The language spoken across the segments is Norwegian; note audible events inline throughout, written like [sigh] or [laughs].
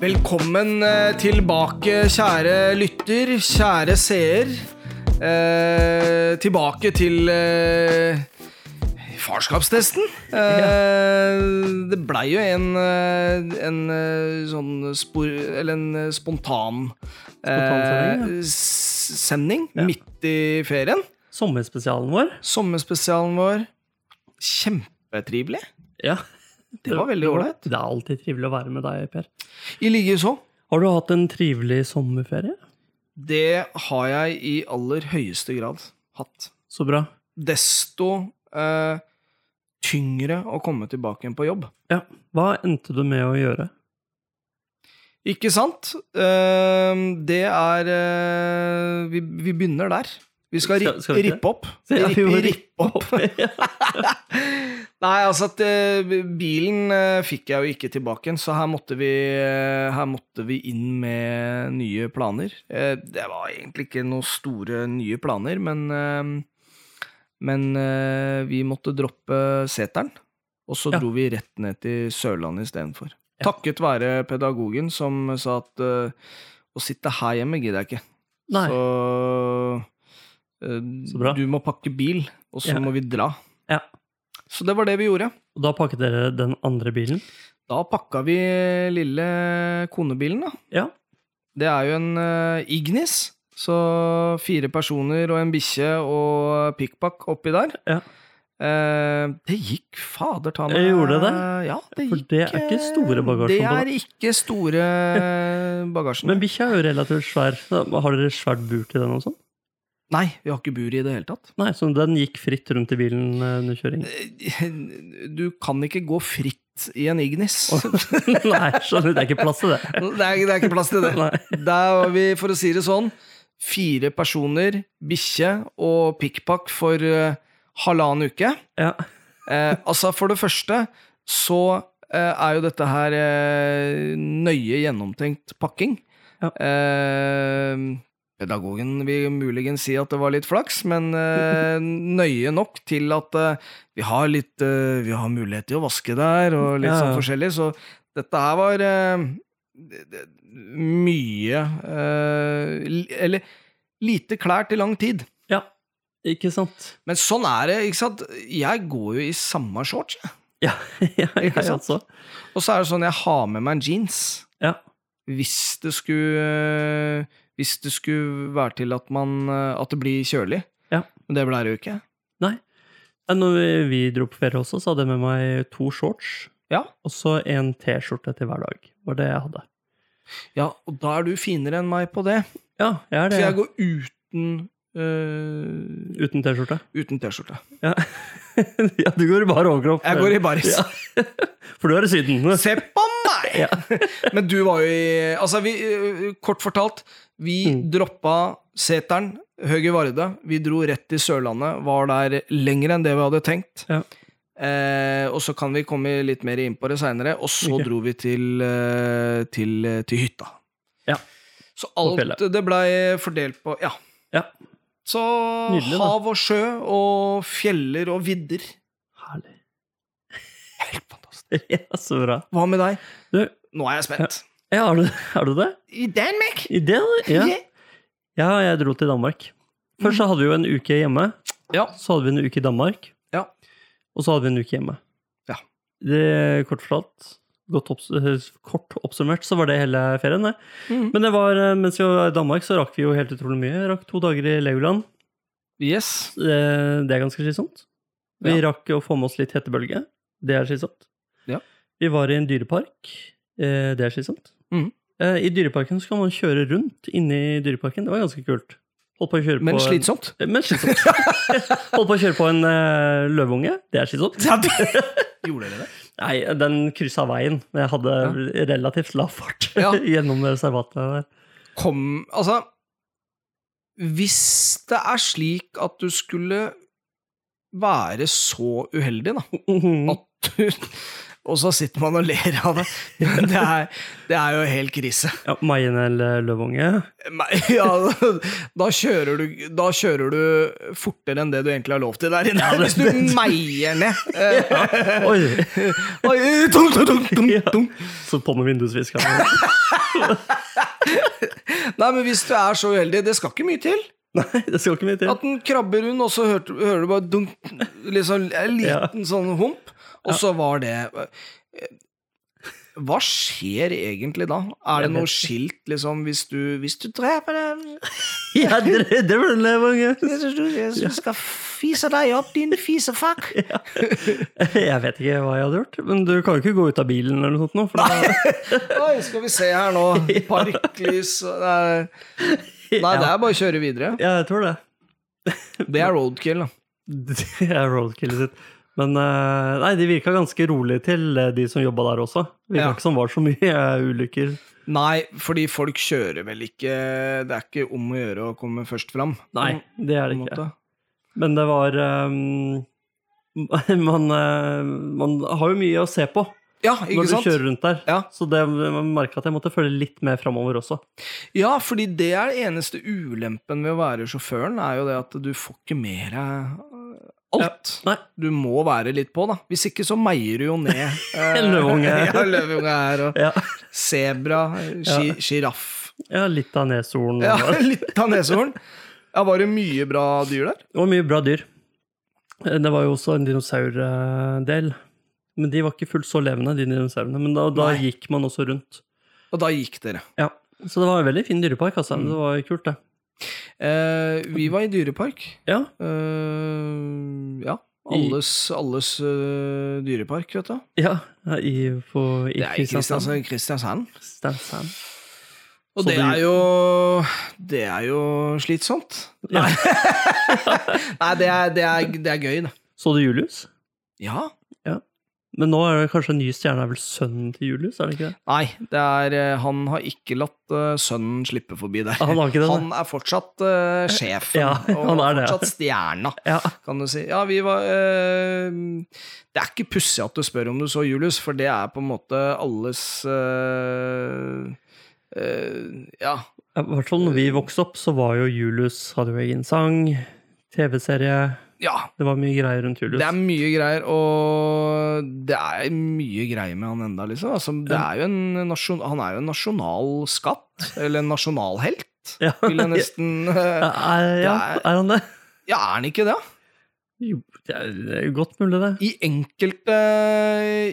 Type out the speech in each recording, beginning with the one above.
Velkommen eh, tilbake, kjære lytter, kjære seer. Eh, tilbake til eh, farskapstesten. Eh, det blei jo en, eh, en eh, sånn spor... Eller en spontan Spontansending, eh, sending Ja. midt i ferien. Sommerspesialen vår. Sommerspesialen vår. Kjempetrivelig. Ja. Det var veldig ålreit. Det er alltid trivelig å være med deg, Per. I likeså. Har du hatt en trivelig sommerferie? Det har jeg i aller høyeste grad hatt. Så bra. Desto eh, tyngre å komme tilbake igjen på jobb. Ja. Hva endte du med å gjøre? Ikke sant? Eh, det er eh, vi, vi begynner der. Vi skal, ri Skal- vi rippe opp. Må rippe opp. [laughs] Nei, altså at eh, bilen eh, fikk jeg jo ikke tilbake igjen, så her måtte vi, eh, her måtte vi inn med nye planer. Det var egentlig ikke noen store nye planer, men Men vi måtte droppe seteren, og så Ja. dro vi rett ned til Sørlandet istedenfor. Ja. Takket være pedagogen som sa at å sitte her hjemme gidder jeg ikke. Nei. Så. Du må pakke bil, og så Ja. må vi dra. Ja. Så det var det vi gjorde. Og da pakket dere den andre bilen? Da pakka vi lille konebilen, da. Ja. Det er jo en uh, Ignis. Så fire personer og en bikkje og pikkpakk oppi der. Ja. Uh, det gikk fader ta meg gjorde det? Ja, det For gikk det er ikke store bagasjen Det er ikke store [laughs] bagasjen. Men bikkja er jo relativt svær. Har dere svært bur til den og sånn? Nei, vi har ikke bur i det hele tatt. Nei, så den gikk fritt rundt i bilen eh, under kjøring? [laughs] Du kan ikke gå fritt i en Ignis. [laughs] Nei, skjønner. Det er ikke plass til det. [laughs] Det er, det er ikke plass til det. Nei. Der var vi, for å si det sånn, fire personer, bikkje og pikkpakk for uh, halvannen uke. Ja. Eh, altså, for det første så eh, er jo dette her eh, nøye gjennomtenkt pakking. Ja. Eh, pedagogen vil muligens si at det var litt flaks, men eh, nøye nok til at eh, vi har litt eh, Vi har mulighet til å vaske der, og litt Ja, sånn forskjellig, så dette her var det- det- mye Eller lite klær til lang tid. ja. Ikke sant? Men sånn er det, ikke sant? Jeg går jo i samme shorts, jeg. [laughs] Ja, ja jeg også. Og så er det sånn, jeg har med meg en jeans. Ja. Hvis det skulle Hvis det skulle være til at man eh, At det blir kjølig. Ja. Men det ble det jo ikke. Nei. Når vi, dro på ferie også, så hadde jeg med meg to shorts Ja. og så en T-skjorte til hver dag. var det jeg hadde. ja, og da er du finere enn meg på det. Ja, jeg er For det. jeg går uten eh, Uten T-skjorte. Uten T-skjorte. Ja. [laughs] ja, du går i bar overkropp. Jeg går i baris. Ja. [laughs] For du er i Syden. Se på meg! Ja. [laughs] Men du var jo i Altså, vi, eh, kort fortalt, vi Mm. droppa seteren, Høge Varde. Vi dro rett til Sørlandet, var der lenger enn det vi hadde tenkt. Ja. Eh, og så kan vi komme litt mer inn på det seinere. Og så okay. dro vi til, eh, til, til hytta. Ja. Så alt det blei fordelt på Ja. Ja. Så Nydelig, hav og sjø og fjeller og vidder. Herlig. Helt fantastisk. [laughs] Ja, så bra. Hva med deg? Du, Nå er jeg spent. ja, har du, har du det? I Danmark? I det? Ja. ja, jeg dro til Danmark. Først så hadde vi jo en uke hjemme. Ja. Så hadde vi en uke i Danmark. Ja. Og så hadde vi en uke hjemme. Ja. Det, kort fortalt, godt opps eh, kort oppsummert, så var det hele ferien, det. Mm. Men det var, eh, mens vi var i Danmark, så rakk vi jo helt utrolig mye. Jeg rakk to dager i Legoland. Yes. Det, det er ganske slitsomt. Vi Ja. rakk å få med oss litt hetebølge. Det er slitsomt. Ja. Vi var i en dyrepark. Eh, det er slitsomt. Eh, I dyreparken så kan man kjøre rundt inni dyreparken. Det var ganske kult. Holdt på å kjøre Men på slitsomt. En, men slitsomt. [laughs] Holdt på å kjøre på en løveunge. Det er slitsomt. [laughs] Gjorde dere det? Nei, den kryssa veien. men Jeg hadde relativt lav fart Ja. [laughs] gjennom reservatet der. Kom Altså Hvis det er slik at du skulle være så uheldig, da Mhm. At du og så sitter man og ler av det. Det er, det er jo helt krise. Ja, Maien eller løvunge? Ja, da kjører, du, da kjører du fortere enn det du egentlig har lov til der inne. det- Hvis du meier ned. [laughs] Eh, Oi! Oi, Ja. Så på med vindusviskeren. [laughs] Nei, men hvis du er så uheldig, det skal ikke mye til. Nei, det skal ikke mye til. At den krabber rundt, og så hørte, hører du bare dunk, liksom en liten sånn hump, og så var det eh, Hva skjer egentlig da? Er det noe skilt, liksom, hvis du, hvis du dreper dem [laughs] Ja, det, det var en løvunge! Jeg skal fise deg opp, din fisefuck! [laughs] Jeg vet ikke hva jeg hadde gjort, men du kan jo ikke gå ut av bilen eller noe sånt nå. Da, Oi, skal vi se her nå. [laughs] Parklys nei, det er bare å kjøre videre. Ja, jeg tror det. Det er roadkill, da. Det er roadkillet sitt. Men eh, nei, de virka ganske rolig til, eh, de som jobba der også. Virka Ja. ikke som var så [laughs] mye eh, ulykker. Nei, fordi folk kjører vel ikke Det er ikke om å gjøre å komme først fram. Nei, det er det ikke. måte. Men det var um, [laughs] man, man har jo mye å se på Ja, ikke når du sant? kjører rundt der. Ja. Så det man merka at jeg måtte følge litt mer framover også. Ja, fordi det er det eneste ulempen ved å være sjåføren, er jo det at du får ikke med deg alt. Nei. Du må være litt på, da. Hvis ikke så meier du jo ned. [laughs] eh, Løveunge. [laughs] ja, løveunge her, og Ja, sebra, sjiraff. ja litt av neshorn. Ja, [laughs] litt av neshorn. Ja, var det mye bra dyr der? Det var mye bra dyr. Eh, Det var jo også en dinosaurdel. Men de var ikke fullt så levende, de dinosaurene. Men da, da gikk man også rundt. Og da gikk dere. Ja. Så det var en veldig fin dyrepark, altså. Mm. Det var kult, det. Eh, vi var i dyrepark. Ja. Uh, ja. Alles, alles uh, dyrepark, vet du. ja i, på, i Det i Kristiansand. Kristiansand. Kristiansand. Og det, det er jo Det er jo slitsomt. Ja. [laughs] Nei, det er, det, er, det er gøy, da. Så du Julius? Ja. Men nå er det kanskje en ny stjerne, er vel sønnen til Julius? er det ikke det? Nei, det er, eh, han har ikke latt uh, sønnen slippe forbi der. Ah, Han det. Han er fortsatt uh, sjefen, Ja, [laughs] og er det. fortsatt stjerna, Ja. kan du si. Ja, vi var uh, Det er ikke pussig at du spør om du så Julius, for det er på en måte alles Ja. I hvert fall når vi vokste opp, så var jo Julius hadde jo egen sang, TV-serie Ja, Det var mye greier rundt Julius. Det er mye greier, og det er mye greier med han enda, liksom. Altså, det er nasjon, han er jo en nasjonal skatt, eller en nasjonalhelt, Ja. vil jeg nesten [laughs] Ja, er, ja, er- er han det? Ja, er han ikke det? Jo, det er, godt mulig, det. I enkelte,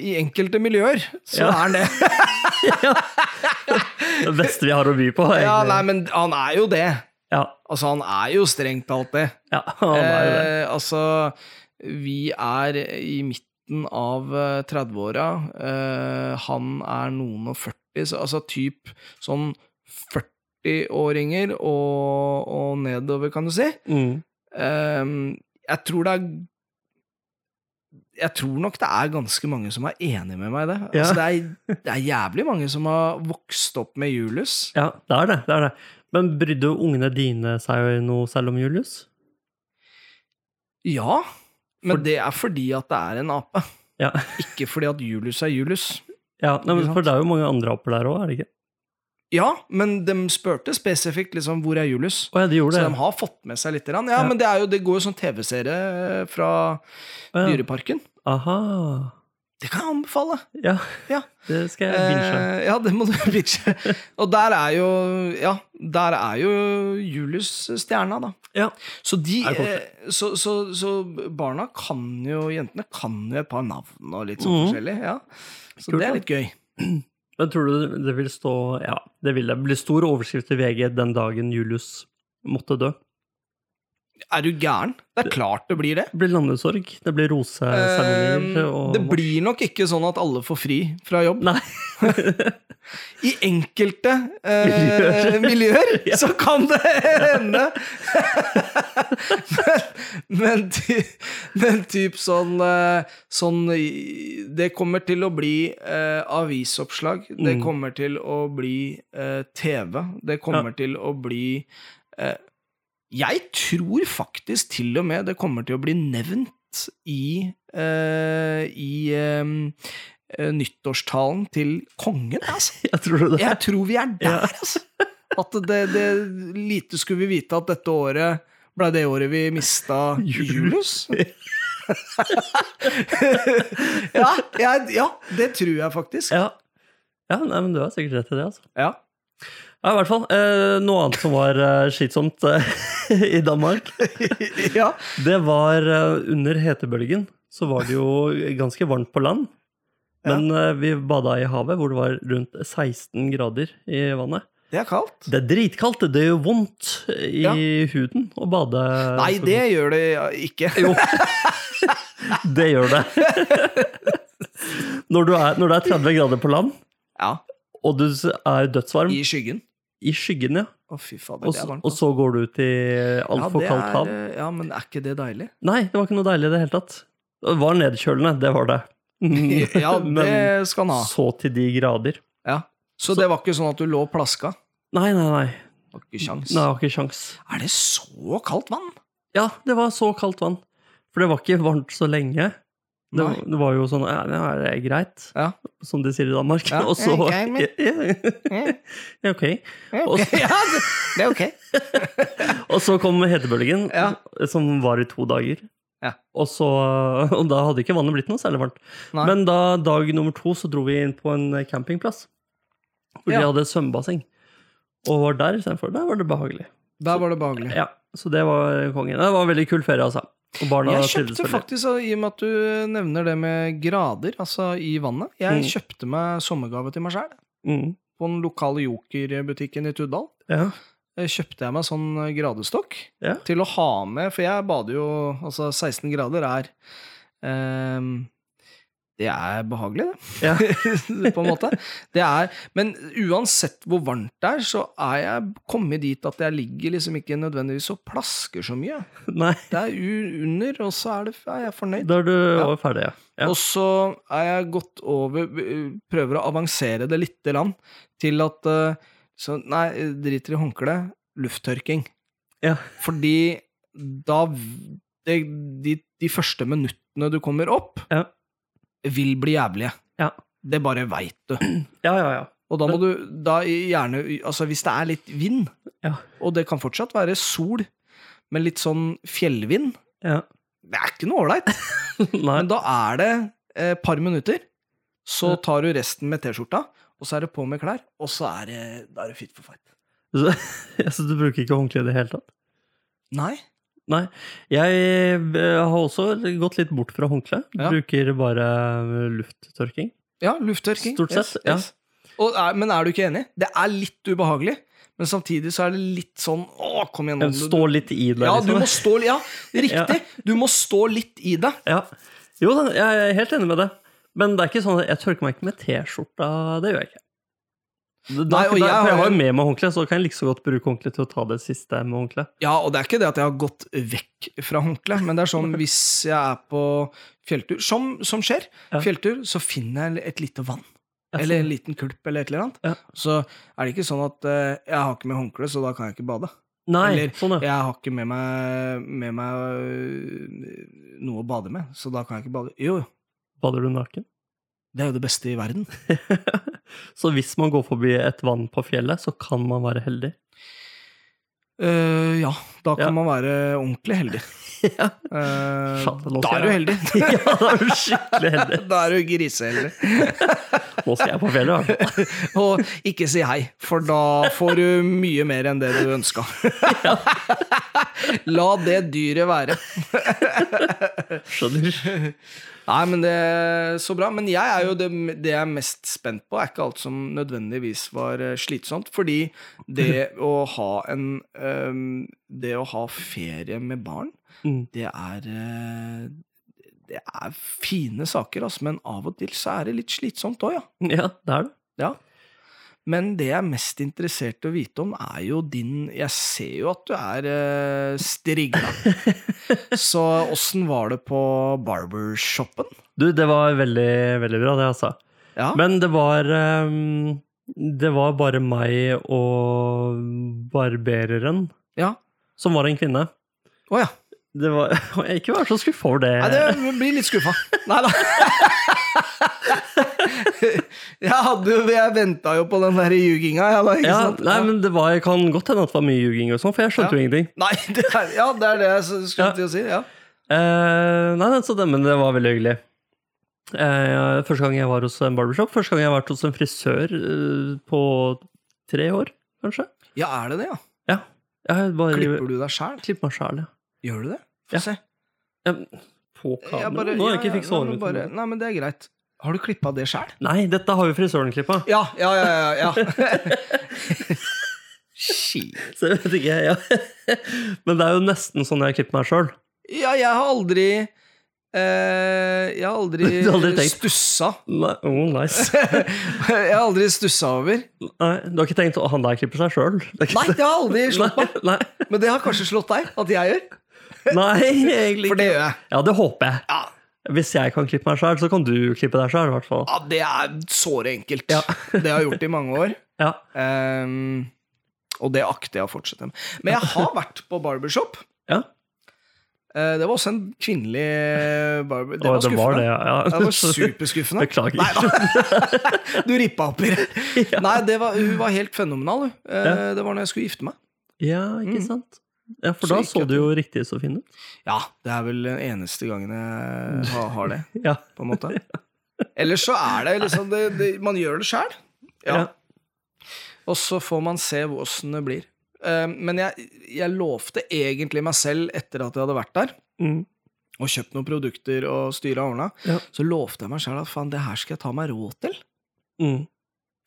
i enkelte miljøer så Ja. er han det. [laughs] Det beste vi har å by på. [laughs] Ja, nei, men han er jo det. Altså, han er jo strengt talt det. [laughs] ja, han er jo det. Eh, altså, vi er i midten av eh, 30-åra. Eh, han er noen og 40, så, altså typ sånn 40-åringer og, og nedover, kan du si. Mm. Eh, jeg tror det er jeg tror nok det er ganske mange som er enig med meg i det. Ja. Altså, det, er, det er jævlig mange som har vokst opp med Julius. Ja, det er det. det er det. Men brydde ungene dine seg noe selv om Julius? Ja, men For- det er fordi at det er en ape. Ja, [laughs] Ikke fordi at Julius er Julius. ja nei, men For det er jo mange andre aper der òg, er det ikke? Ja, men de spurte spesifikt liksom, hvor er Julius. Oh, ja, de gjorde Så de har fått med seg litt. Ja, Ja. men det, er jo, det går jo sånn TV-serie fra Å ja. Dyreparken. Aha. Det kan jeg anbefale. Ja, Ja. det skal jeg binge. Eh, ja, det må du [laughs] binge. Og der er jo Ja, der er jo Julius stjerna, da. Ja. Så de eh, så, så, så barna kan jo Jentene kan jo et par navn og litt sånn mm. forskjellig. Ja. Så Kult, det er litt gøy. [clears throat] Men tror du det vil stå Ja, det vil det bli stor overskrift i VG den dagen Julius måtte dø? Er du gæren? Det er klart det blir det. Det blir landesorg, det blir roseseremonier Eh, og det blir nok ikke sånn at alle får fri fra jobb. Nei. [laughs] I enkelte eh, Miljøer. miljøer [laughs] Ja. så kan det hende. [laughs] men, men, ty, men typ sånn, eh, sånn Det kommer til å bli eh, avisoppslag. Det Mm. kommer til å bli eh, TV. Det kommer til å bli eh, Jeg tror faktisk til og med det kommer til å bli nevnt i, uh, i eh, nyttårstalen til kongen, altså. [laughs] Jeg tror det. Jeg tror vi er der, Ja. altså. At det, det Lite skulle vi vite at dette året ble det året vi mista Julius. [laughs] ja, jeg, ja, det tror jeg faktisk. Ja. ja, nei, men du har sikkert rett i det, altså. Ja. Ja, i hvert fall. Eh, noe annet som var eh, slitsomt eh, [laughs] i Danmark, [laughs] ja. det var eh, under hetebølgen så var det jo ganske varmt på land. Men eh, vi bada i havet hvor det var rundt 16 grader i vannet. Det er kaldt. Det er dritkaldt. Det gjør vondt i Ja. huden å bade. Nei, [laughs] det gjør det ikke. Jo. det gjør det. når, du er, når det er 30 grader på land, Ja, og du er dødsvarm I skyggen. i skyggen, ja, Å, fy fader, det er så- varmt. og så går du ut i altfor ja, kaldt hav. er, ja, men er ikke det deilig? Nei, det var ikke noe deilig i det hele tatt. Det var nedkjølende, det var det. [laughs] Ja, [laughs] det skal han ha. så til de grader. Ja. Så det var ikke sånn at du lå og plaska? Nei, nei, nei. Det var ikke sjans. Det var ikke sjans. Er det så kaldt vann? Ja, det var så kaldt vann. For det var ikke varmt så lenge. Det, det var jo sånn Ja, det er greit, Ja. som de sier i Danmark. Ja, [laughs] og så ok, men- [laughs] ja, ja, ok. Ok, [laughs] ja, det, er ok. Og så kom hetebølgen, som var i to dager. Ja. Og, så, og da hadde ikke vannet blitt noe særlig varmt. Nei. Men da dag nummer to så dro vi inn på en campingplass. Hvor de hadde svømmebasseng. Og var der istedenfor. Der var det behagelig. Der var det behagelig. Ja, Så det var kongen. Det var en veldig kul ferie, altså. Jeg kjøpte faktisk, i og med at du nevner det med grader, altså i vannet Jeg Mm. kjøpte meg sommergave til meg sjæl Mm. På den lokale Joker-butikken i Tuddal. Ja. Eh, Kjøpte jeg meg sånn gradestokk Ja. til å ha med, for jeg bader jo Altså, 16 grader er ehm, Det er behagelig, det. Ja. [laughs] på en måte. Det er, men uansett hvor varmt det er, så er jeg kommet dit at jeg ligger liksom ikke nødvendigvis og plasker så mye. Nei, Det er under, og så er, det, er jeg fornøyd. da er du ja. ferdig, ja. ja. Og så er jeg gått over Prøver å avansere det lite grann til at så, Nei, driter i håndkle. Lufttørking. Ja. Fordi da det, de, de første minuttene du kommer opp, Ja. Vil bli jævlige. Ja. Det bare veit du. [clears throat] Ja, ja, ja. Og da må du da gjerne Altså, hvis det er litt vind, Ja. og det kan fortsatt være sol, men litt sånn fjellvind ja. Det er ikke noe ålreit. [laughs] Men da er det et par minutter, så tar du resten med T-skjorta, og så er det på med klær, og så er det, da er det fit for fight. Så, [laughs] så du bruker ikke håndkle i det hele tatt? Nei. Nei. Jeg eh, har også gått litt bort fra håndkle. Ja. Bruker bare lufttørking. Ja, lufttørking. Stort sett, ja. Og, er, men er du ikke enig? Det er litt ubehagelig, men samtidig så er det litt sånn Å, kom igjen. står litt i det, Ja, du liksom. må stå Ja, riktig. Du må stå litt i det. Ja. Jo da, jeg er helt enig med det. Men det er ikke sånn jeg tørker meg ikke med T-skjorta. Det gjør jeg ikke. Da, Nei, og da, jeg har jeg har jo- jo med meg håndkle, så kan jeg like så godt bruke håndkle til å ta det siste med håndkle. Ja, og det er ikke det at jeg har gått vekk fra håndkle, men det er sånn [laughs] hvis jeg er på fjelltur, som, som skjer, Ja. fjelltur, så finner jeg et lite vann. Eller en sånn. liten kulp eller et eller annet. Ja. Så er det ikke sånn at uh, jeg har ikke med håndkle, så da kan jeg ikke bade. Nei, Eller sånn, ja. jeg har ikke med meg, med meg øh, noe å bade med, så da kan jeg ikke bade. Jo, Bader du naken? Det er jo det beste i verden. [laughs] så hvis man går forbi et vann på fjellet, så kan man være heldig. Uh, ja, da kan Ja. man være ordentlig heldig. [laughs] ja. uh, Faen, da er du heldig. [laughs] ja, da er du skikkelig heldig. da er du griseheldig. Nå skal jeg på fjellet, i hvert fall. Og ikke si hei, for da får du mye mer enn det du ønska. La det dyret være. Skjønner. Nei, men det er så bra. Men jeg er jo det, det jeg er mest spent på, er ikke alt som nødvendigvis var eh, slitsomt. Fordi det [laughs] å ha en um, Det å ha ferie med barn, Mm. det er eh, Det er fine saker, altså, men av og til så er det litt slitsomt òg, ja. Ja, det er det. ja. Men det jeg er mest interessert i å vite om, er jo din Jeg ser jo at du er eh, strigla. [laughs] Så åssen var det på barbershopen? Du, det var veldig, veldig bra, det, altså. Ja. Men det var um, Det var bare meg og barbereren, ja. som var en kvinne. Å ja. Det var, [laughs] ikke vær så skuffa over det. Nei, det blir litt skuffa. Nei da. [laughs] [laughs] Jeg hadde jo Jeg venta jo på den der ljuginga, jeg, ja, sant? nei, Ja. men det var, kan godt hende at det var mye ljuging, og sånn, for jeg skjønte Ja. jo ingenting. Nei, [laughs] det er, ja, det er det jeg skulle Ja. til å si. Ja. Eh, nei, det, men det var veldig hyggelig. Eh, første gang jeg var hos en barbershop, første gang jeg har vært hos en frisør eh, på tre år, kanskje. ja, er det det, ja? Ja. Jeg bare Klipper du deg sjæl? klipper meg sjæl, ja. Gjør du det? Få Ja. se. Ja, På kamera? Bare- Nå har jeg ja, ikke ja, fiksa nei, håret mitt. Nei, men det er greit. Har du klippa det sjæl? Nei, dette har jo frisøren klippa. Ja, ja, ja. ja, ja. [laughs] Så jeg vet ikke, ja. [laughs] Men det er jo nesten sånn jeg klipper meg sjøl. Ja, jeg har aldri eh, Jeg har aldri, [laughs] aldri stussa. Oh, nice. jeg har aldri stussa over. Nei, du har ikke tenkt at han der klipper seg sjøl? Nei, det har aldri slått meg. Nei, Men det har kanskje slått deg at jeg gjør. nei, egentlig For det ikke. gjør jeg. Ja, det håper jeg. Ja, Hvis jeg kan klippe meg sjøl, så kan du klippe deg sjøl, i hvert fall. ja det er såre enkelt. Ja. [laughs] det har jeg gjort i mange år. [laughs] Ja. Um, og det akter jeg å fortsette med. Men jeg har vært på barbershop. ja. Eh, det var også en kvinnelig barber... Det var det var skuffende. det, ja. ja. Det var superskuffende. [laughs] Beklager. Nei da. Du rippa opp i det. Nei, det var, hun var helt fenomenal, hun. Eh, Det var når jeg skulle gifte meg. Ja, ikke Mm. sant? Ja, for da så du jo riktig så fin ut. Ja, det er vel den eneste gangen jeg har, har det, [laughs] Ja. på en måte. [laughs] Ellers så er det liksom det, det, Man gjør det sjæl. Ja. Ja. Og så får man se åssen det blir. Eh, Men jeg, jeg lovte egentlig meg selv, etter at jeg hadde vært der, Mm. og kjøpt noen produkter og styra og ordna, Ja. så lovte jeg meg sjøl at faen, det her skal jeg ta meg råd til. Mm.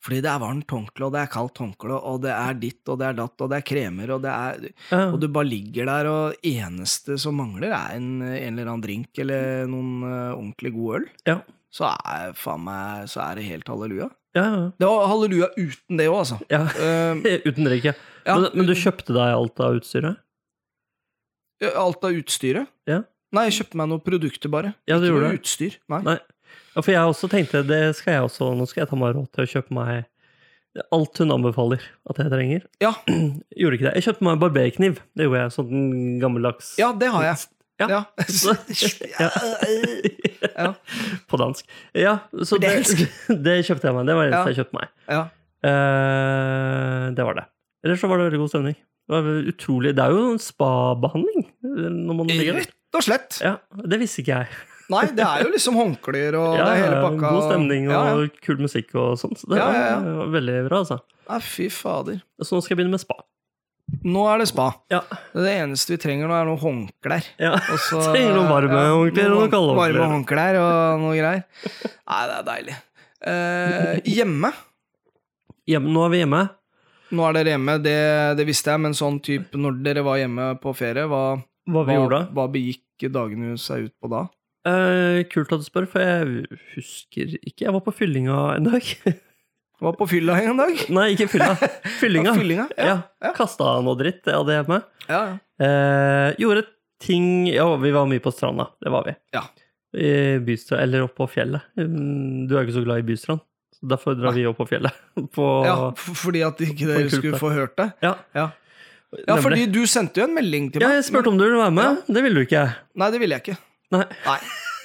Fordi det er varmt håndkle, og det er kaldt håndkle, og det er ditt, og det er datt, og det er kremer, og det er. Og du bare ligger der, og eneste som mangler, er en, en eller annen drink eller noen uh, ordentlig god øl. Ja. Så er, faen meg, så er det helt halleluja. Ja, ja. Det var halleluja uten det òg, altså. ja. Eh, [laughs] Uten drikk, ja. Ja. Men, men du kjøpte deg alt av utstyret? alt av utstyret. Ja. Nei, jeg kjøpte meg noen produkter, bare. Ja, du Ikke gjorde noe det. utstyr. Nei. Nei. Ja, for jeg også tenkte det skal jeg også, nå skal jeg ta meg råd til å kjøpe meg alt hun anbefaler at jeg trenger. Ja, [clears throat] Gjorde ikke det. Jeg kjøpte meg en barberkniv. Det gjorde jeg. Sånn gammeldags ja, det har jeg. Ja. Ja. [laughs] På dansk. Ja, så det, [laughs] det kjøpte jeg meg. Det var det eneste jeg kjøpte meg. ja. Uh, det var det. Ellers så var det veldig god stemning. Det var utrolig Det er jo en spabehandling når man ligger der. Rett og slett. Ja, det visste ikke jeg. Nei, det er jo liksom håndklær og Ja, det er hele pakka. god stemning og ja, ja. kul musikk og sånn. Så det Ja, ja, ja. var veldig bra, altså. Ja, fy fader. Så nå skal jeg begynne med spa. Nå er det spa. Ja. Det eneste vi trenger nå, er noen håndklær. ja. [laughs] Trenger noen varme håndklær og noen kalde Varme håndklær. håndklær og noe greier. Nei, det er deilig. Eh, hjemme. Hjemme, nå er vi hjemme. Nå er dere hjemme, det, det visste jeg, men sånn type når dere var hjemme på ferie, hva, Hva vi hva, hva begikk dagene seg ut på da? Eh, kult at du spør, for jeg husker ikke. Jeg var på fyllinga en dag. Var på fylla en dag? [laughs] Nei, ikke fylla. Fyllinga. Fyllinga, ja, Ja, ja. Kasta noe dritt jeg hadde hjemme. Ja, ja. Eh, gjorde ting Ja, vi var mye på stranda. Det var vi. Ja. Bystrand, eller opp på fjellet. Mm, Du er ikke så glad i bystrand. Så derfor drar vi opp på fjellet. [laughs] På, ja fordi at ikke dere skulle få hørt det? ja. Ja. ja, fordi du sendte jo en melding til Ja, meg. jeg spurte om du ville være med. Det ville du ikke. Nei, det ville jeg ikke. Nei. Nei,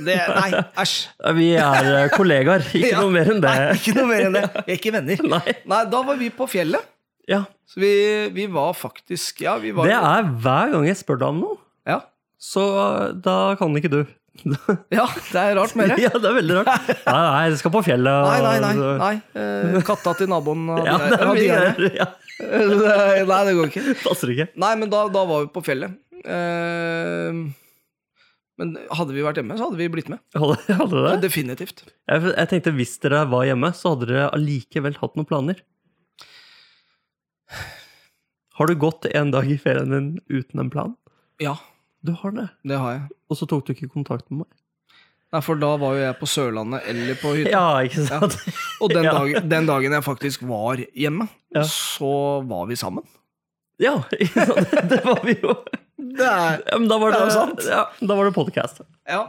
det, nei æsj. Vi er eh, kollegaer, [laughs] ikke Ja. noe mer enn det. Nei, ikke noe mer enn det. Vi er ikke venner. [laughs] Nei. Nei, da var vi på fjellet. Ja. Så vi, vi var faktisk Ja, vi var Det er hver gang jeg spør deg om noe, Ja, så eh, da kan ikke du. [laughs] ja det er rart med det. Ja, det er veldig rart. Nei, nei, jeg skal på fjellet. Nei, nei, nei. nei. Eh, katta til naboen hadde Ja, det hadde ja, Nei, det går ikke. Passer ikke. Nei, men da, da var vi på fjellet. Eh, men hadde vi vært hjemme, så hadde vi blitt med. Hadde, [laughs] hadde det? Definitivt. Jeg, jeg tenkte hvis dere var hjemme, så hadde dere allikevel hatt noen planer. Har du gått en dag i ferien din uten en plan? Ja, Du har det. det har jeg. Og så tok du ikke kontakt med meg? Nei, for da var jo jeg på Sørlandet eller på hytta. Ja, ikke sant? Og den, [laughs] Ja. dagen, den dagen jeg faktisk var hjemme, Ja. så var vi sammen. Ja, [laughs] det var vi jo. Det er da var Det det, sant. Ja, da var det podcast. Ja.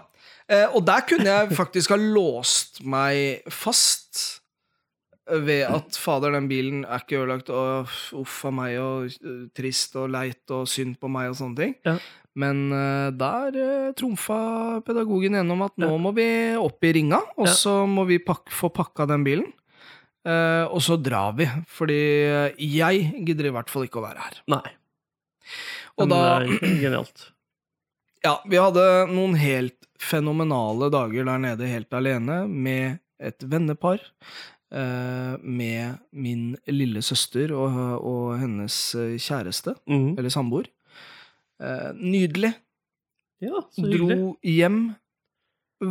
Eh, og der kunne jeg faktisk ha låst meg fast ved at fader, den bilen er ikke ødelagt, og uff a meg, og eh, trist og leit og synd på meg og sånne ting. Ja. Men eh, der uh, trumfa pedagogen gjennom at nå må vi opp i ringa, og så må vi pak få pakka den bilen. Uh, og så drar vi, fordi jeg gidder i hvert fall ikke å være her. Nei. Og Men da er genialt. Ja, vi hadde noen helt fenomenale dager der nede helt alene, med et vennepar, eh, med min lille søster og, og hennes eh, kjæreste, mm. eller samboer. Eh, nydelig. Ja, så hyggelig. Dro hjem,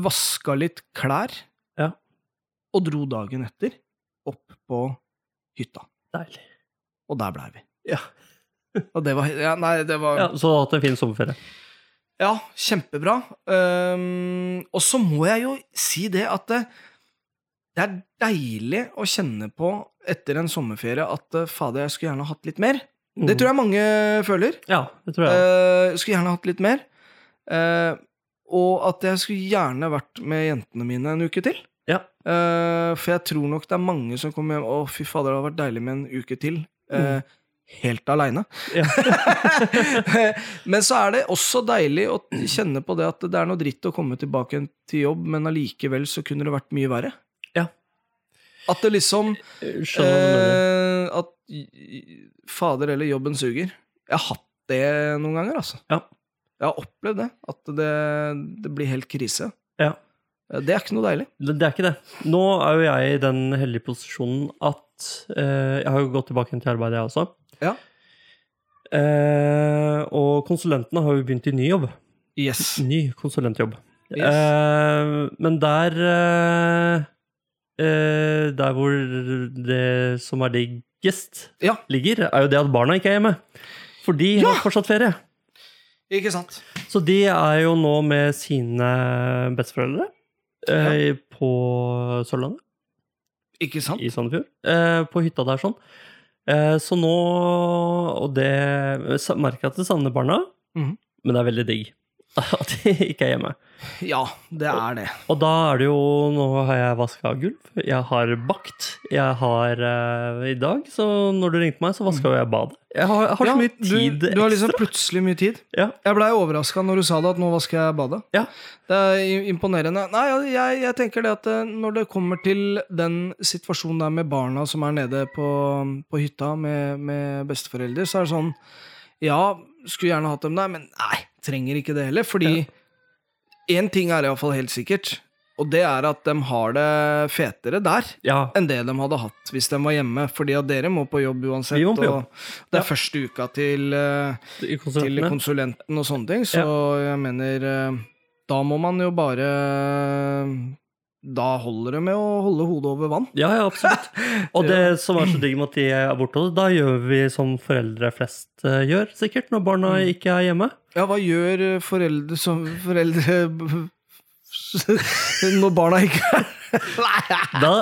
vaska litt klær, Ja. og dro dagen etter opp på hytta. Deilig. Og der blei vi. Ja. Og det var ja, Nei, det var ja, Så du har hatt en fin sommerferie. Ja, kjempebra. Um, og så må jeg jo si det at det, det er deilig å kjenne på etter en sommerferie at eh, fader, jeg skulle gjerne hatt litt mer. Det tror jeg mange føler. Ja, det tror jeg. Uh, skulle gjerne hatt litt mer. Uh, og at jeg skulle gjerne vært med jentene mine en uke til. Ja. Uh, for jeg tror nok det er mange som kommer hjem Å, fy fader, det hadde vært deilig med en uke til. eh, Helt aleine. Ja. [laughs] men så er det også deilig å kjenne på det at det er noe dritt å komme tilbake til jobb, men allikevel så kunne det vært mye verre. Ja. At det liksom eh, At fader eller jobben suger. Jeg har hatt det noen ganger, altså. Ja. Jeg har opplevd det. At det, det blir helt krise. Ja. Eh, Det er ikke noe deilig. Det det er ikke det. Nå er jo jeg i den heldige posisjonen at eh, Jeg har jo gått tilbake til arbeidet, jeg også. Ja. Eh, og konsulentene har jo begynt i ny jobb. Yes. Ny konsulentjobb. Yes. Eh, men der eh, eh, Der hvor det som er diggest, Ja. ligger, er jo det at barna ikke er hjemme. For de Ja! har fortsatt ferie. Ikke sant? Så de er jo nå med sine besteforeldre eh, på Sørlandet, Ikke sant? i Sandefjord. Eh, på hytta der, sånn. Eh, så nå Og det merker jeg at det savner barna, mm. men det er veldig digg [laughs] at de ikke er hjemme. Ja, det er det. Og da er det jo Nå har jeg vaska gulv, jeg har bakt, jeg har uh, I dag, så når du ringte meg, så vaska jo jeg badet. Jeg har, jeg har Ja, så mye tid du, du har liksom plutselig mye tid. Ja. Jeg blei overraska når du sa det, at nå vasker jeg badet. Ja. Det er imponerende. Nei, jeg, jeg tenker det at eh, når det kommer til den situasjonen der med barna som er nede på, på hytta med, med besteforeldre, så er det sånn Ja, skulle gjerne hatt dem der, men nei, trenger ikke det heller. Fordi én ting er iallfall helt sikkert, og det er at de har det fetere der ja. enn det de hadde hatt hvis de var hjemme. Fordi at dere må på jobb uansett. På jobb. Og det er Ja. første uka til, eh, til konsulenten og sånne ting, så jeg mener eh, Da må man jo bare Da holder det med å holde hodet over vann. Ja, ja, absolutt. [laughs] Og det som er så digg med at de er borte, da gjør vi som foreldre flest eh, gjør, sikkert, når barna Mm. ikke er hjemme. Ja, hva gjør foreldre som foreldre [laughs] når barna ikke er [laughs] Da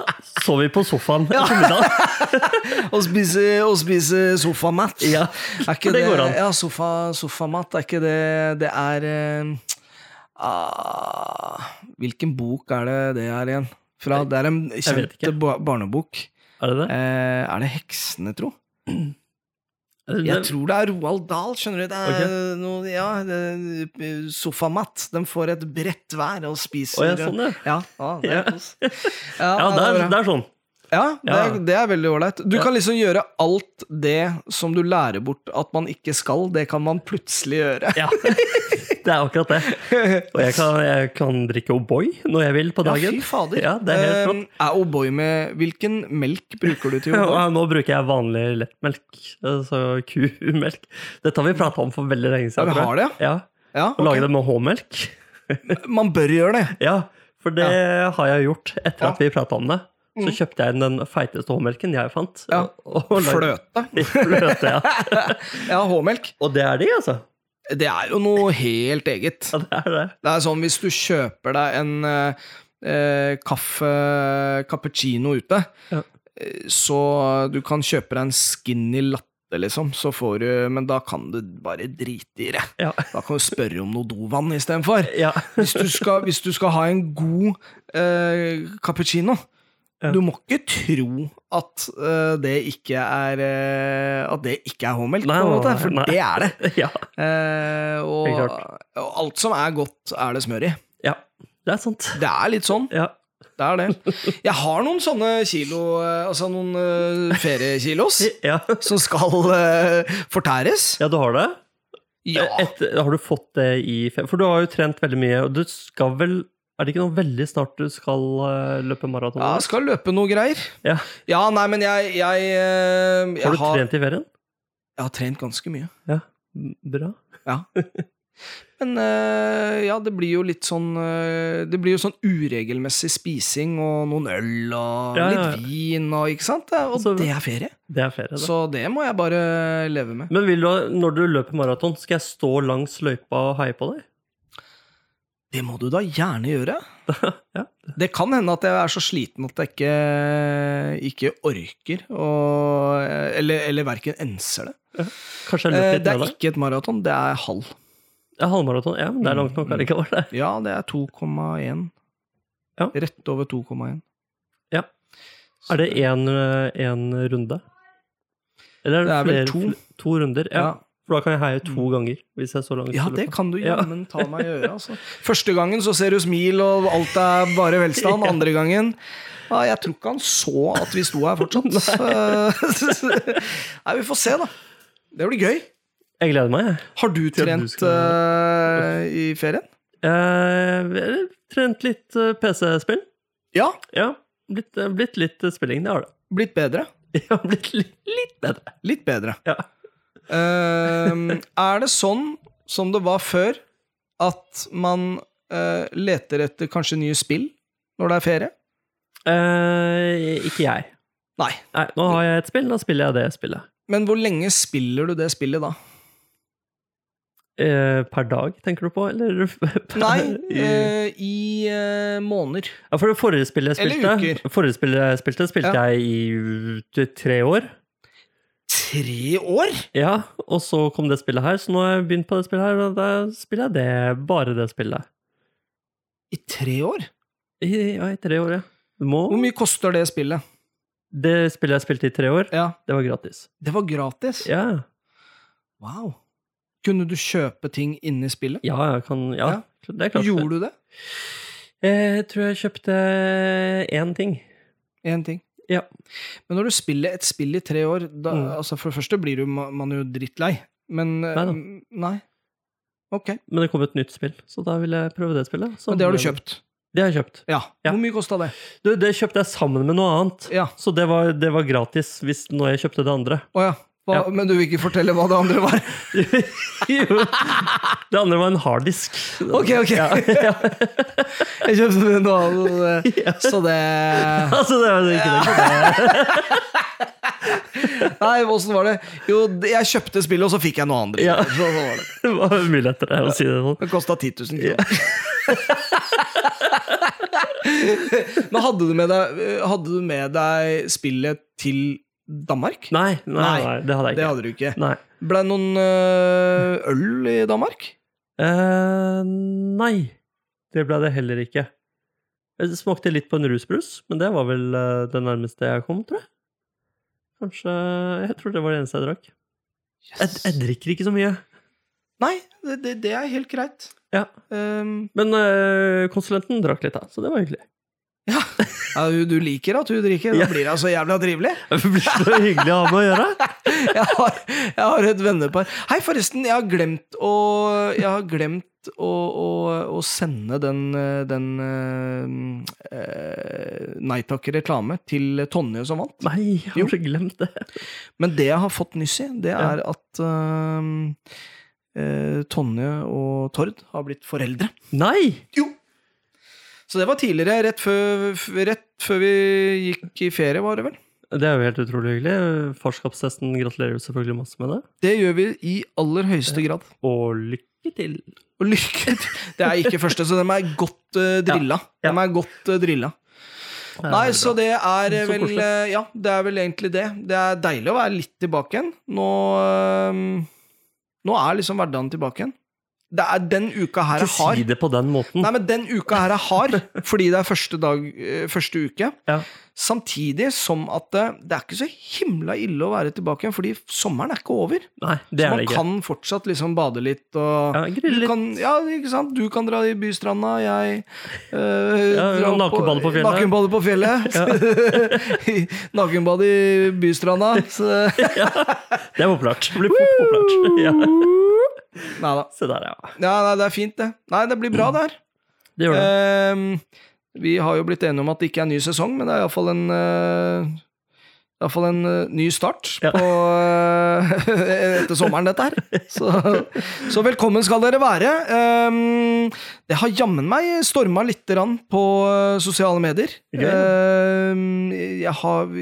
sover vi på sofaen middag. [laughs] Og spiser, og spiser sofamat. Ja, Er ikke det går an. Ja, sofa, sofamat, er ikke det Det er eh, ah, Hvilken bok er det det er igjen? Fra, det er en kjent barnebok. Er det det? Eh, er det Heksene, tro? Det- Jeg tror det er Roald Dahl, skjønner du. Det er noe, ja, det, sofamat. De får et bredt vær og spiser Å, ja, sånn, ja. Ja, ja, det er. [laughs] Ja, Ja, det er, det er sånn. Ja, det er, Ja. det er veldig ålreit. Du Ja. kan liksom gjøre alt det som du lærer bort at man ikke skal, det kan man plutselig gjøre. Ja, det er akkurat det. Og jeg kan, jeg kan drikke O'boy når jeg vil på Ja, dagen. fy fader. Ja, det er helt rått. Eh, er O'boy med Hvilken melk bruker du til [laughs] O'boy? Ja, nå bruker jeg vanlig lettmelk, altså kumelk. Dette har vi prata om for veldig lenge Ja, siden. vi tror har det, Ja, Ja, Okay. lage det med H-melk. Man bør gjøre det. [laughs] Ja, for det har jeg gjort etter Ja. at vi prata om det. Så Mm. kjøpte jeg den feiteste H-melken jeg fant. Ja. Fløte. [laughs] Fløte, ja. [laughs] Ja, H-melk. Og det er de, altså. Det er jo noe helt eget. Ja, det er det. Det er sånn hvis du kjøper deg en eh, eh, kaffe cappuccino ute, Ja. eh, så du kan kjøpe deg en skinny latte, liksom, så får du Men da kan du bare drite i det. Ja. Da kan du spørre om noe dovann istedenfor. ja. Hvis du skal, hvis du skal ha en god eh, cappuccino. Du må ikke tro at uh, det ikke er uh, At det ikke er H-melk, på en måte, for nei. det er det. [laughs] Ja. Uh, og, og alt som er godt, er det smør i. ja. Det er sant. Det er litt sånn. Ja. Det er det. Jeg har noen sånne kilo, altså noen feriekilos, [laughs] Ja. som skal fortæres. ja, du har det? Ja. Et, har du fått det i For du har jo trent veldig mye, og du skal vel Er det ikke noe veldig snart du skal eh, løpe maraton? Ja, jeg skal løpe noe greier. Ja. Ja, nei, men jeg Jeg, eh, jeg, Har du har, trent i ferien? jeg har trent ganske mye. Ja. Bra. [laughs] Men eh, ja, det blir jo litt sånn Det blir jo sånn uregelmessig spising og noen øl og Ja, ja, litt vin og ikke sant? Og Altså- det er ferie. Det er ferie. Så det må jeg bare leve med. Men vil du, når du løper maraton, skal jeg stå langs løypa og heie på deg? Det må du da gjerne gjøre. [laughs] Ja. Det kan hende at jeg er så sliten at jeg ikke, ikke orker å Eller, eller verken enser det. Kanskje jeg Eh, løper litt Det er ikke et maraton, det er halv. Ja, halvmaraton. Ja, men det er langt nok allikevel, det. Ja, det er 2,1. Ja. Rett over 2,1. Ja. Er det én runde? Eller er det, Det er vel to. to runder? Ja. For da kan jeg heie to ganger. Hvis jeg så langt Ja, det kan du Ja. jammen ta meg [laughs] i øret. Altså. Første gangen så ser du smil, og alt er bare velstand. [laughs] Andre gangen ja, Jeg tror ikke han så at vi sto her fortsatt. [laughs] Nei, vi får se, da. Det blir gøy. Jeg gleder meg, jeg. Har du trent du skal- eh, i ferien? Uh, trent litt uh, PC-spill. Ja. Ja. Blitt, eh, blitt litt eh, spilling, det har det. Blitt bedre. Ja, blitt litt, litt bedre. Litt bedre. Ja. Ehm, er det sånn som det var før, at man uh, leter etter kanskje nye spill når det er ferie? Uh, ikke jeg. Nei. Nei, nå har jeg et spill, da spiller jeg det spillet. Men hvor lenge spiller du det spillet da? Eh, per dag, tenker du på, eller? [laughs] Nei, i- i måneder. Ja, for det forrige spillet jeg spilte, forrige spillet jeg spilte, spilte Ja. jeg i uh, tre år. Tre år? Ja, og så kom det spillet her, så nå har jeg begynt på det spillet her, og da spiller jeg det, bare det spillet. I tre år? I, ja, i tre år, ja. Må, Hvor mye koster det spillet? det spillet jeg spilte i tre år, Ja, det var gratis. Det var gratis? Ja, Wow. Kunne du kjøpe ting inni spillet? ja, jeg kan, ja, Ja. det er klart. Gjorde du det? Jeg tror jeg kjøpte én ting. Én ting. Ja. Men når du spiller et spill i tre år, da, Mm. altså for det første blir du, ma- man jo drittlei. Men Nei da. Nei. Ok. Men det kom et nytt spill, så da vil jeg prøve det spillet. Så Men det har du kjøpt? Det har jeg kjøpt. Ja. Ja. Hvor mye kosta det? Du, det kjøpte jeg sammen med noe annet. Ja. Så det var, det var gratis hvis når jeg kjøpte det andre. Oh, ja. Hva, Ja. Men du vil ikke fortelle hva det andre var? [laughs] jo. Det andre var en harddisk. Ok, ok. Ja. [laughs] Jeg kjøpte noe annet, eh, [laughs] så det Altså, det var ikke det. Nei, åssen var det? Jo, jeg kjøpte spillet, og så fikk jeg noe annet. Ja. Så, så var det. Det var mye lettere å si det sånn. Det kosta 10 000 kroner. Men hadde du, med deg, hadde du med deg spillet til Danmark? Nei, nei, Nei, det hadde jeg Det hadde du ikke. Nei. Ble det noen øh, øl i Danmark? Eh, nei, det ble det heller ikke. Jeg smakte litt på en rusbrus, men det var vel eh, det nærmeste jeg kom, tror jeg. Kanskje Jeg tror det var det eneste jeg drakk. Jeg, jeg drikker ikke så mye. Nei, det, det, er helt greit. Ja. Um, Men eh, konsulenten drakk litt, da, så det var hyggelig. Ja, du, du liker at hun drikker. Da blir det så jævla trivelig. [laughs] Det blir så hyggelig å ha med å gjøre. [laughs] Jeg har, jeg har et vennepar Hei, forresten, jeg har glemt å Jeg har glemt å, å, å sende den, den uh, Nei takk-reklame til Tonje som vant. Nei, jeg har ikke glemt det. Men det jeg har fått nyss i, det Ja. er at uh, uh, Tonje og Tord har blitt foreldre. Nei! Jo! Så det var tidligere, rett før, rett før vi gikk i ferie, var det vel? Det er jo helt utrolig hyggelig. Farskapstesten gratulerer jo selvfølgelig masse med det. Det gjør vi i aller høyeste grad. Og lykke til. Og lykke til! Det er ikke første, så de er godt uh, drilla. Ja. De er godt uh, drilla. Nei, så det er eh, Så vel koselig. eh, Ja, det er vel egentlig det. Det er deilig å være litt tilbake igjen. Nå uh, Nå er liksom hverdagen tilbake igjen. Det er den uka her jeg har. Ikke si det på den måten. Nei, men den uka her jeg har, [laughs] fordi det er første dag, eh, første uke. Ja. Samtidig som at det, det er ikke så himla ille å være tilbake igjen, fordi sommeren er ikke over. Nei, det Så er det ikke. kan fortsatt liksom bade litt og Ja, grille litt. Kan, ja, ikke sant? Du kan dra i bystranda, jeg øh, Ja, nakenbade på fjellet. Nakenbade på fjellet. [laughs] [laughs] Nakenbade i bystranda. Så, Det er. Det blir fort populært. Ja. Nei da. Se der, ja. Ja, nei, det er fint, det. Nei, det blir bra der. [clears throat] Det gjør det. Ehm, vi har jo blitt enige om at det ikke er en ny sesong, men det er iallfall en uh, fall en eh, ny start Ja. på, eh, [laughs] etter sommeren, dette her. Så, så velkommen skal dere være. Ehm, det har jammen meg storma lite grann på eh, sosiale medier. Ehm, jeg har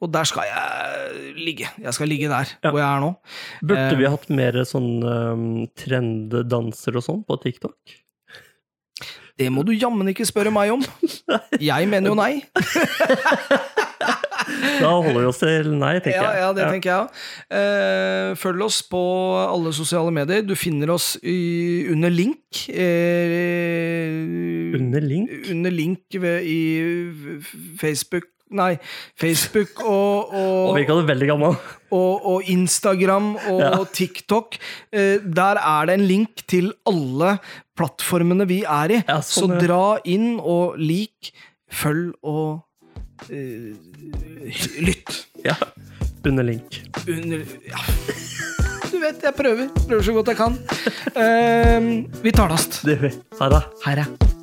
Og der skal jeg ligge. Jeg skal ligge der Ja. hvor jeg er nå. Burde vi hatt mer sånn um, trenddanser og sånn på TikTok? Det må du jammen ikke spørre meg om. [laughs] Jeg mener jo nei. [laughs] Da holder vi oss til nei, tenker Ja, jeg. ja, det tenker jeg òg. følg oss på alle sosiale medier. Du finner oss i, under link. Eh, Under link? under link ved, i Facebook Nei, Facebook og, Og og, og, og Instagram og Ja. TikTok. Eh, der er det en link til alle plattformene vi er i. Ja, Så sånn, Så dra inn og lik, følg og eh, lytt. Ja. Under link. under ja. [laughs] Du vet, jeg prøver. Prøver så godt jeg kan. Uh, vi tar det gjør vi. Ha det.